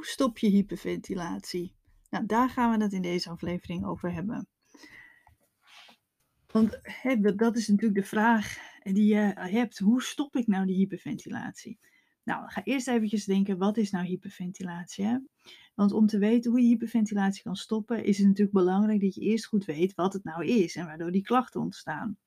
Hoe stop je hyperventilatie? Nou, daar gaan we het in deze aflevering over hebben. Want dat is natuurlijk de vraag die je hebt. Hoe stop ik nou die hyperventilatie? Nou, ga eerst eventjes denken, wat is nou hyperventilatie? Hè? Want om te weten hoe je hyperventilatie kan stoppen, is het natuurlijk belangrijk dat je eerst goed weet wat het nou is en waardoor die klachten ontstaan.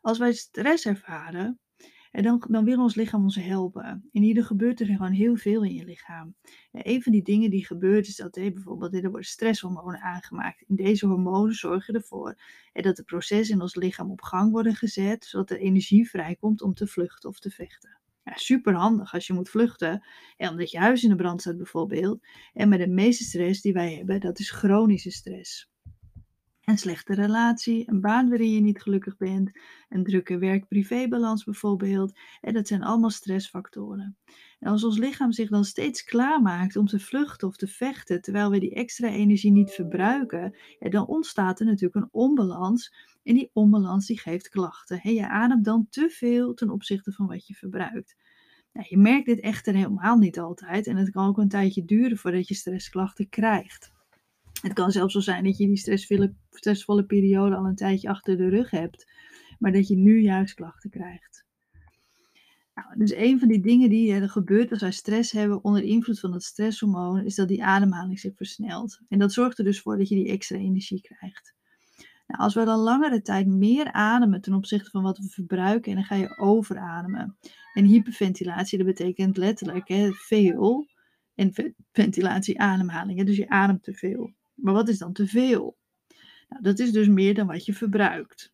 Als wij stress ervaren, en dan, dan wil ons lichaam ons helpen. En hier gebeurt er gewoon heel veel in je lichaam. En een van die dingen die gebeurt is dat hey, bijvoorbeeld er worden stresshormonen aangemaakt. En deze hormonen zorgen ervoor dat de processen in ons lichaam op gang worden gezet, zodat er energie vrijkomt om te vluchten of te vechten. Ja, super handig als je moet vluchten. En omdat je huis in de brand staat bijvoorbeeld. En met de meeste stress die wij hebben, dat is chronische stress. Een slechte relatie, een baan waarin je niet gelukkig bent, een drukke werk-privébalans bijvoorbeeld. En dat zijn allemaal stressfactoren. En als ons lichaam zich dan steeds klaarmaakt om te vluchten of te vechten, terwijl we die extra energie niet verbruiken, dan ontstaat er natuurlijk een onbalans. En die onbalans die geeft klachten. En je ademt dan te veel ten opzichte van wat je verbruikt. Nou, je merkt dit echter helemaal niet altijd en het kan ook een tijdje duren voordat je stressklachten krijgt. Het kan zelfs zo zijn dat je die stressvolle, periode al een tijdje achter de rug hebt, maar dat je nu juist klachten krijgt. Nou, dus een van die dingen die er gebeurt als wij stress hebben onder invloed van het stresshormoon, is dat die ademhaling zich versnelt. En dat zorgt er dus voor dat je die extra energie krijgt. Nou, als we dan langere tijd meer ademen ten opzichte van wat we verbruiken, dan ga je overademen. En hyperventilatie, dat betekent letterlijk hè, veel. En ventilatie, ademhaling. Dus je ademt te veel. Maar wat is dan te veel? Nou, dat is dus meer dan wat je verbruikt.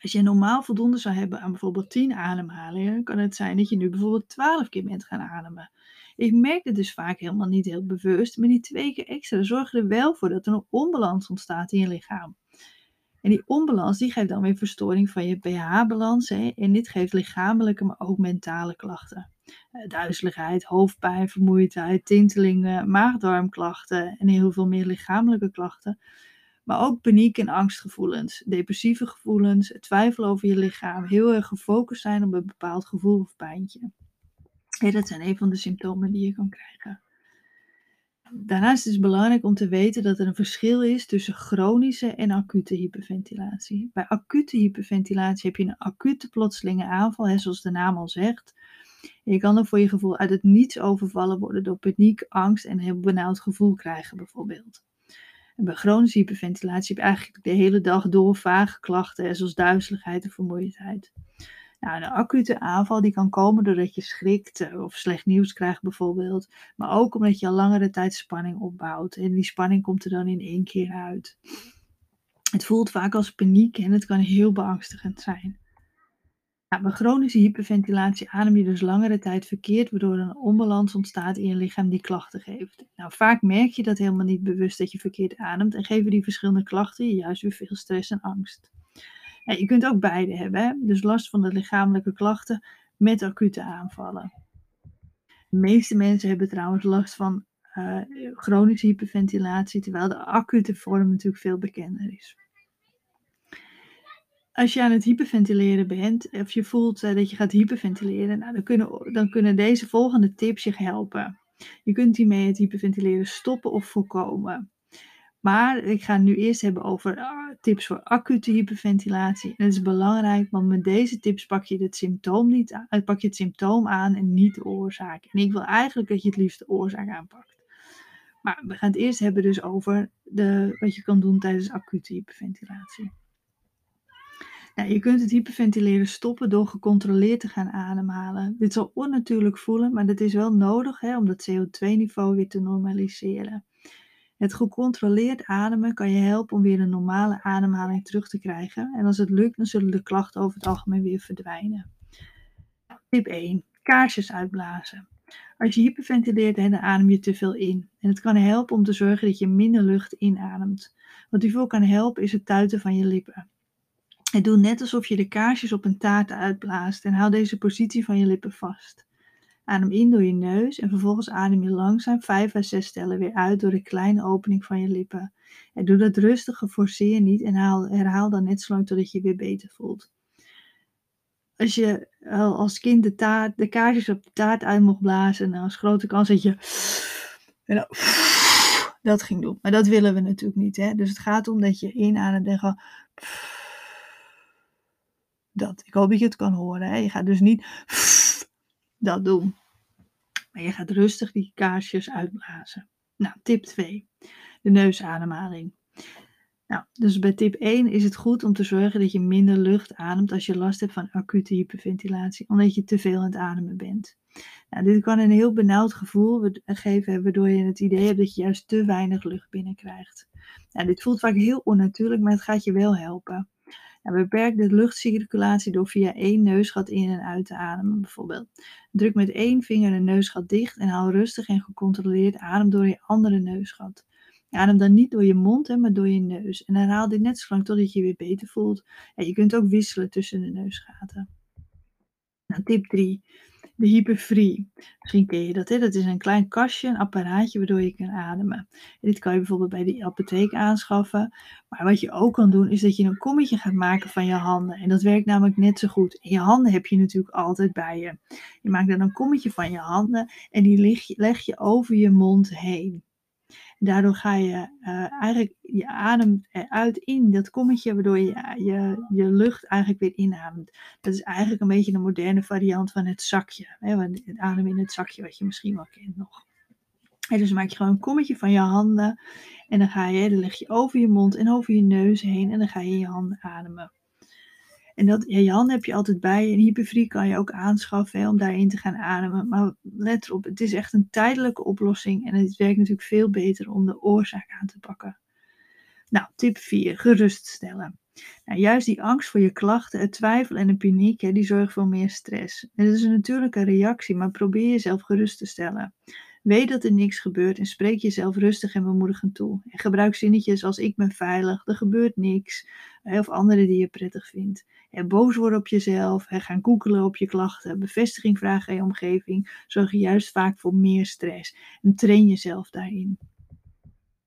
Als je normaal voldoende zou hebben aan bijvoorbeeld 10 ademhalingen, kan het zijn dat je nu bijvoorbeeld 12 keer bent gaan ademen. Ik merk het dus vaak helemaal niet heel bewust, maar die twee keer extra zorgen er wel voor dat er een onbalans ontstaat in je lichaam. En die onbalans die geeft dan weer verstoring van je pH-balans en dit geeft lichamelijke, maar ook mentale klachten. Eh, duizeligheid, hoofdpijn, vermoeidheid, tintelingen, maagdarmklachten en heel veel meer lichamelijke klachten. Maar ook paniek en angstgevoelens, depressieve gevoelens, twijfel over je lichaam, heel erg gefocust zijn op een bepaald gevoel of pijntje. dat zijn een van de symptomen die je kan krijgen. Daarnaast is het belangrijk om te weten dat er een verschil is tussen chronische en acute hyperventilatie. Bij acute hyperventilatie heb je een acute plotselinge aanval, hè, zoals de naam al zegt. Je kan er voor je gevoel uit het niets overvallen worden door paniek, angst en een heel benauwd gevoel krijgen bijvoorbeeld. Bij chronische hyperventilatie heb je eigenlijk de hele dag door vage klachten, zoals duizeligheid en vermoeidheid. Nou, een acute aanval die kan komen doordat je schrikt eh, of slecht nieuws krijgt bijvoorbeeld. Maar ook omdat je al langere tijd spanning opbouwt. En die spanning komt er dan in één keer uit. Het voelt vaak als paniek en het kan heel beangstigend zijn. Nou, bij chronische hyperventilatie adem je dus langere tijd verkeerd, waardoor een onbalans ontstaat in je lichaam die klachten geeft. Nou, vaak merk je dat helemaal niet bewust dat je verkeerd ademt en geven die verschillende klachten je juist weer veel stress en angst. Ja, je kunt ook beide hebben, hè? dus last van de lichamelijke klachten met acute aanvallen. De meeste mensen hebben trouwens last van uh, chronische hyperventilatie, terwijl de acute vorm natuurlijk veel bekender is. Als je aan het hyperventileren bent, of je voelt uh, dat je gaat hyperventileren, nou, dan, kunnen, dan kunnen deze volgende tips je helpen. Je kunt hiermee het hyperventileren stoppen of voorkomen. Maar ik ga het nu eerst hebben over ah, tips voor acute hyperventilatie. En het is belangrijk, want met deze tips pak je het symptoom, niet aan, eh, pak je het symptoom aan en niet de oorzaak. En ik wil eigenlijk dat je het liefst de oorzaak aanpakt. Maar we gaan het eerst hebben dus over de, wat je kan doen tijdens acute hyperventilatie. Je kunt het hyperventileren stoppen door gecontroleerd te gaan ademhalen. Dit zal onnatuurlijk voelen, maar dat is wel nodig hè, om dat CO2-niveau weer te normaliseren. Het gecontroleerd ademen kan je helpen om weer een normale ademhaling terug te krijgen. En als het lukt, dan zullen de klachten over het algemeen weer verdwijnen. Tip 1. Kaarsjes uitblazen. Als je hyperventileert, dan adem je te veel in. En het kan helpen om te zorgen dat je minder lucht inademt. Wat hiervoor kan helpen is het tuiten van je lippen. En doe net alsof je de kaarsjes op een taart uitblaast en hou deze positie van je lippen vast. Adem in door je neus en vervolgens adem je langzaam 5 à 6 tellen weer uit door de kleine opening van je lippen. En doe dat rustig, forceer niet en haal, herhaal dan net zo lang totdat je je weer beter voelt. als je al als kind de, taart, de kaarsjes op de taart uit mocht blazen, dan is grote kans dat je en dat ging doen. Maar dat willen we natuurlijk niet. Hè? Dus het gaat om dat je inademt en gewoon dat. Ik hoop dat je het kan horen. Hè? Je gaat dus niet dat doen. Maar je gaat rustig die kaarsjes uitblazen. Nou, tip 2. De neusademhaling. Nou, dus bij tip 1 is het goed om te zorgen dat je minder lucht ademt als je last hebt van acute hyperventilatie, omdat je te veel aan het ademen bent. Nou, dit kan een heel benauwd gevoel geven, waardoor je het idee hebt dat je juist te weinig lucht binnenkrijgt. Nou, dit voelt vaak heel onnatuurlijk, maar het gaat je wel helpen. Beperk de luchtcirculatie door via één neusgat in en uit te ademen, bijvoorbeeld. Druk met één vinger een neusgat dicht en haal rustig en gecontroleerd adem door je andere neusgat. Adem dan niet door je mond, hè, maar door je neus. En herhaal dit net zo lang totdat je je weer beter voelt. En je kunt ook wisselen tussen de neusgaten. Nou, tip 3 de hyperfree. Misschien ken je dat, hè? dat is een klein kastje, een apparaatje waardoor je kan ademen. En dit kan je bijvoorbeeld bij de apotheek aanschaffen. Maar wat je ook kan doen, is dat je een kommetje gaat maken van je handen. En dat werkt namelijk net zo goed. Je handen heb je natuurlijk altijd bij je. Je maakt dan een kommetje van je handen en die leg je, leg je over je mond heen. Daardoor ga je uh, eigenlijk je adem eruit in dat kommetje, waardoor je, je je lucht eigenlijk weer inademt. Dat is eigenlijk een beetje een moderne variant van het zakje. Hè, het adem in het zakje, wat je misschien wel kent nog. En dus maak je gewoon een kommetje van je handen. En dan ga je, dan leg je over je mond en over je neus heen. En dan ga je je handen ademen. En dat, ja, je handen heb je altijd bij je. En hyperfrie kan je ook aanschaffen hè, om daarin te gaan ademen. Maar let erop, het is echt een tijdelijke oplossing. En het werkt natuurlijk veel beter om de oorzaak aan te pakken. Nou, tip 4. Geruststellen. Nou, juist die angst voor je klachten, het twijfel en de paniek, hè, die zorgen voor meer stress. En dat is een natuurlijke reactie, maar probeer jezelf gerust te stellen. Weet dat er niks gebeurt en spreek jezelf rustig en bemoedigend toe. En gebruik zinnetjes als ik ben veilig, er gebeurt niks, of andere die je prettig vindt. En boos worden op jezelf, gaan koekelen op je klachten, bevestiging vragen aan je omgeving, zorg juist vaak voor meer stress. En train jezelf daarin.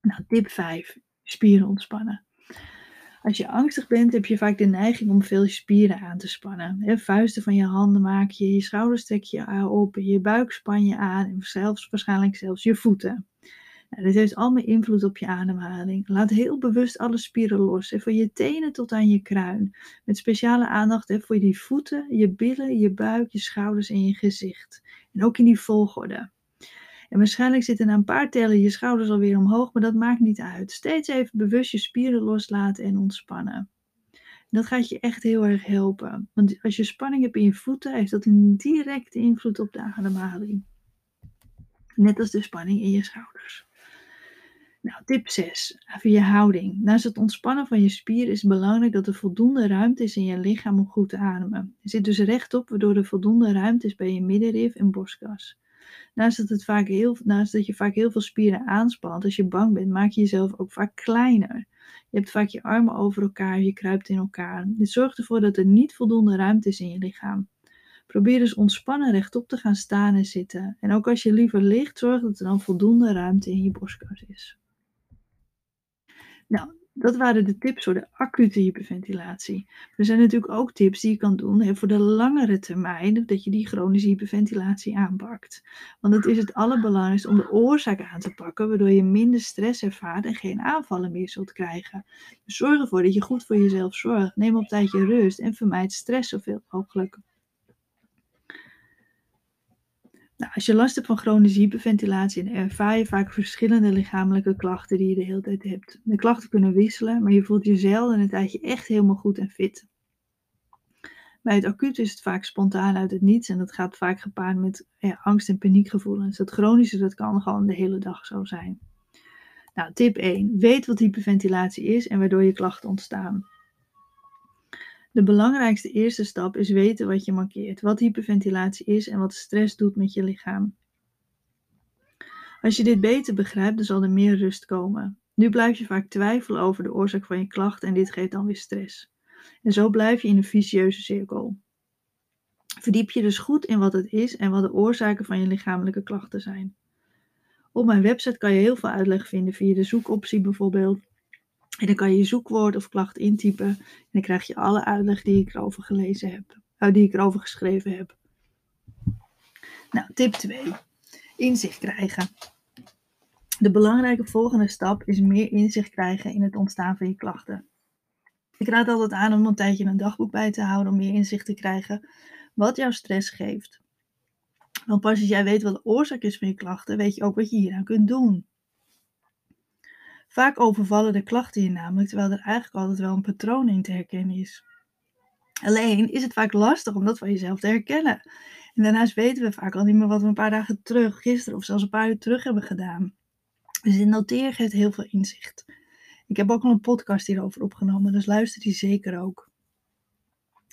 Nou, tip 5. Spieren ontspannen. Als je angstig bent, heb je vaak de neiging om veel spieren aan te spannen. vuisten van je handen maak je, je schouders trek je op, je buik span je aan en zelfs, waarschijnlijk zelfs je voeten. Nou, dit heeft allemaal invloed op je ademhaling. Laat heel bewust alle spieren los, van je tenen tot aan je kruin. Met speciale aandacht voor die voeten, je billen, je buik, je schouders en je gezicht. En ook in die volgorde. En waarschijnlijk zitten na een paar tellen je schouders alweer omhoog, maar dat maakt niet uit. Steeds even bewust je spieren loslaten en ontspannen. Dat gaat je echt heel erg helpen. Want als je spanning hebt in je voeten, heeft dat een directe invloed op de ademhaling. Net als de spanning in je schouders. Nou, tip 6. Even je houding. Naast het ontspannen van je spier is het belangrijk dat er voldoende ruimte is in je lichaam om goed te ademen. Je zit dus rechtop, waardoor er voldoende ruimte is bij je middenrif en borstkas. Naast dat, het vaak heel, dat je vaak heel veel spieren aanspant, als je bang bent, maak je jezelf ook vaak kleiner. Je hebt vaak je armen over elkaar, je kruipt in elkaar. Dit zorgt ervoor dat er niet voldoende ruimte is in je lichaam. Probeer dus ontspannen rechtop te gaan staan en zitten. En ook als je liever ligt, zorg dat er dan voldoende ruimte in je borstkas is. Nou, dat waren de tips voor de acute hyperventilatie. Er zijn natuurlijk ook tips die je kan doen voor de langere termijn, dat je die chronische hyperventilatie aanpakt. Want het is het allerbelangrijkste om de oorzaak aan te pakken, waardoor je minder stress ervaart en geen aanvallen meer zult krijgen. Dus zorg ervoor dat je goed voor jezelf zorgt. Neem op tijd je rust en vermijd stress zoveel mogelijk. Nou, als je last hebt van chronische hyperventilatie, dan ervaar je vaak verschillende lichamelijke klachten die je de hele tijd hebt. De klachten kunnen wisselen, maar je voelt je zelden een tijdje echt helemaal goed en fit. Bij het acuut is het vaak spontaan uit het niets en dat gaat vaak gepaard met ja, angst en paniekgevoelens. Het chronische, dat kan gewoon de hele dag zo zijn. Nou, tip 1. Weet wat hyperventilatie is en waardoor je klachten ontstaan. De belangrijkste eerste stap is weten wat je markeert, wat hyperventilatie is en wat stress doet met je lichaam. Als je dit beter begrijpt, dan zal er meer rust komen. Nu blijf je vaak twijfelen over de oorzaak van je klachten en dit geeft dan weer stress. En zo blijf je in een vicieuze cirkel. Verdiep je dus goed in wat het is en wat de oorzaken van je lichamelijke klachten zijn. Op mijn website kan je heel veel uitleg vinden via de zoekoptie bijvoorbeeld. En dan kan je je zoekwoord of klacht intypen en dan krijg je alle uitleg die ik erover gelezen heb, uh, die ik erover geschreven heb. Nou, tip 2. Inzicht krijgen. De belangrijke volgende stap is meer inzicht krijgen in het ontstaan van je klachten. Ik raad altijd aan om een tijdje een dagboek bij te houden om meer inzicht te krijgen wat jouw stress geeft. Want pas als jij weet wat de oorzaak is van je klachten, weet je ook wat je hieraan kunt doen. Vaak overvallen de klachten je namelijk, terwijl er eigenlijk altijd wel een patroon in te herkennen is. Alleen is het vaak lastig om dat van jezelf te herkennen. En daarnaast weten we vaak al niet meer wat we een paar dagen terug, gisteren of zelfs een paar uur terug hebben gedaan. Dus in noteren geeft heel veel inzicht. Ik heb ook al een podcast hierover opgenomen, dus luister die zeker ook.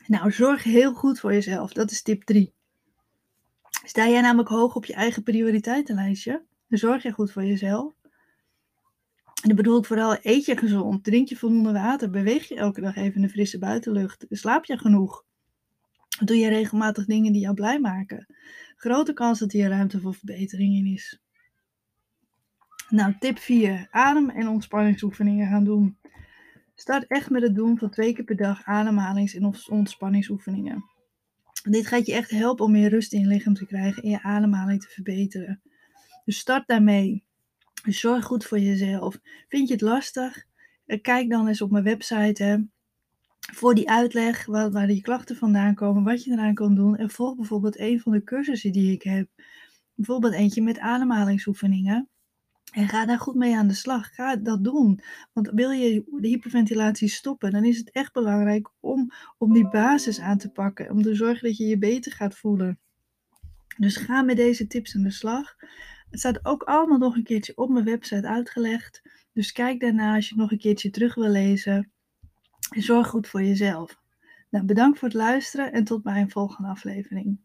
Nou, zorg heel goed voor jezelf. Dat is tip 3. Sta jij namelijk hoog op je eigen prioriteitenlijstje? Dan zorg je goed voor jezelf. En bedoel ik vooral, eet je gezond, drink je voldoende water, beweeg je elke dag even in de frisse buitenlucht, slaap je genoeg, doe je regelmatig dingen die jou blij maken. Grote kans dat hier ruimte voor verbetering in is. Nou, tip 4. Adem- en ontspanningsoefeningen gaan doen. Start echt met het doen van twee keer per dag ademhalings- en ontspanningsoefeningen. Dit gaat je echt helpen om meer rust in je lichaam te krijgen en je ademhaling te verbeteren. Dus start daarmee. Zorg goed voor jezelf. Vind je het lastig? Eh, kijk dan eens op mijn website voor die uitleg waar, waar die klachten vandaan komen, wat je eraan kan doen. En volg bijvoorbeeld een van de cursussen die ik heb. Bijvoorbeeld eentje met ademhalingsoefeningen. En ga daar goed mee aan de slag. Ga dat doen. Want wil je de hyperventilatie stoppen, dan is het echt belangrijk om, om die basis aan te pakken. Om te zorgen dat je je beter gaat voelen. Dus ga met deze tips aan de slag. Het staat ook allemaal nog een keertje op mijn website uitgelegd. Dus kijk daarna als je nog een keertje terug wil lezen. En zorg goed voor jezelf. Nou, bedankt voor het luisteren en tot bij een volgende aflevering.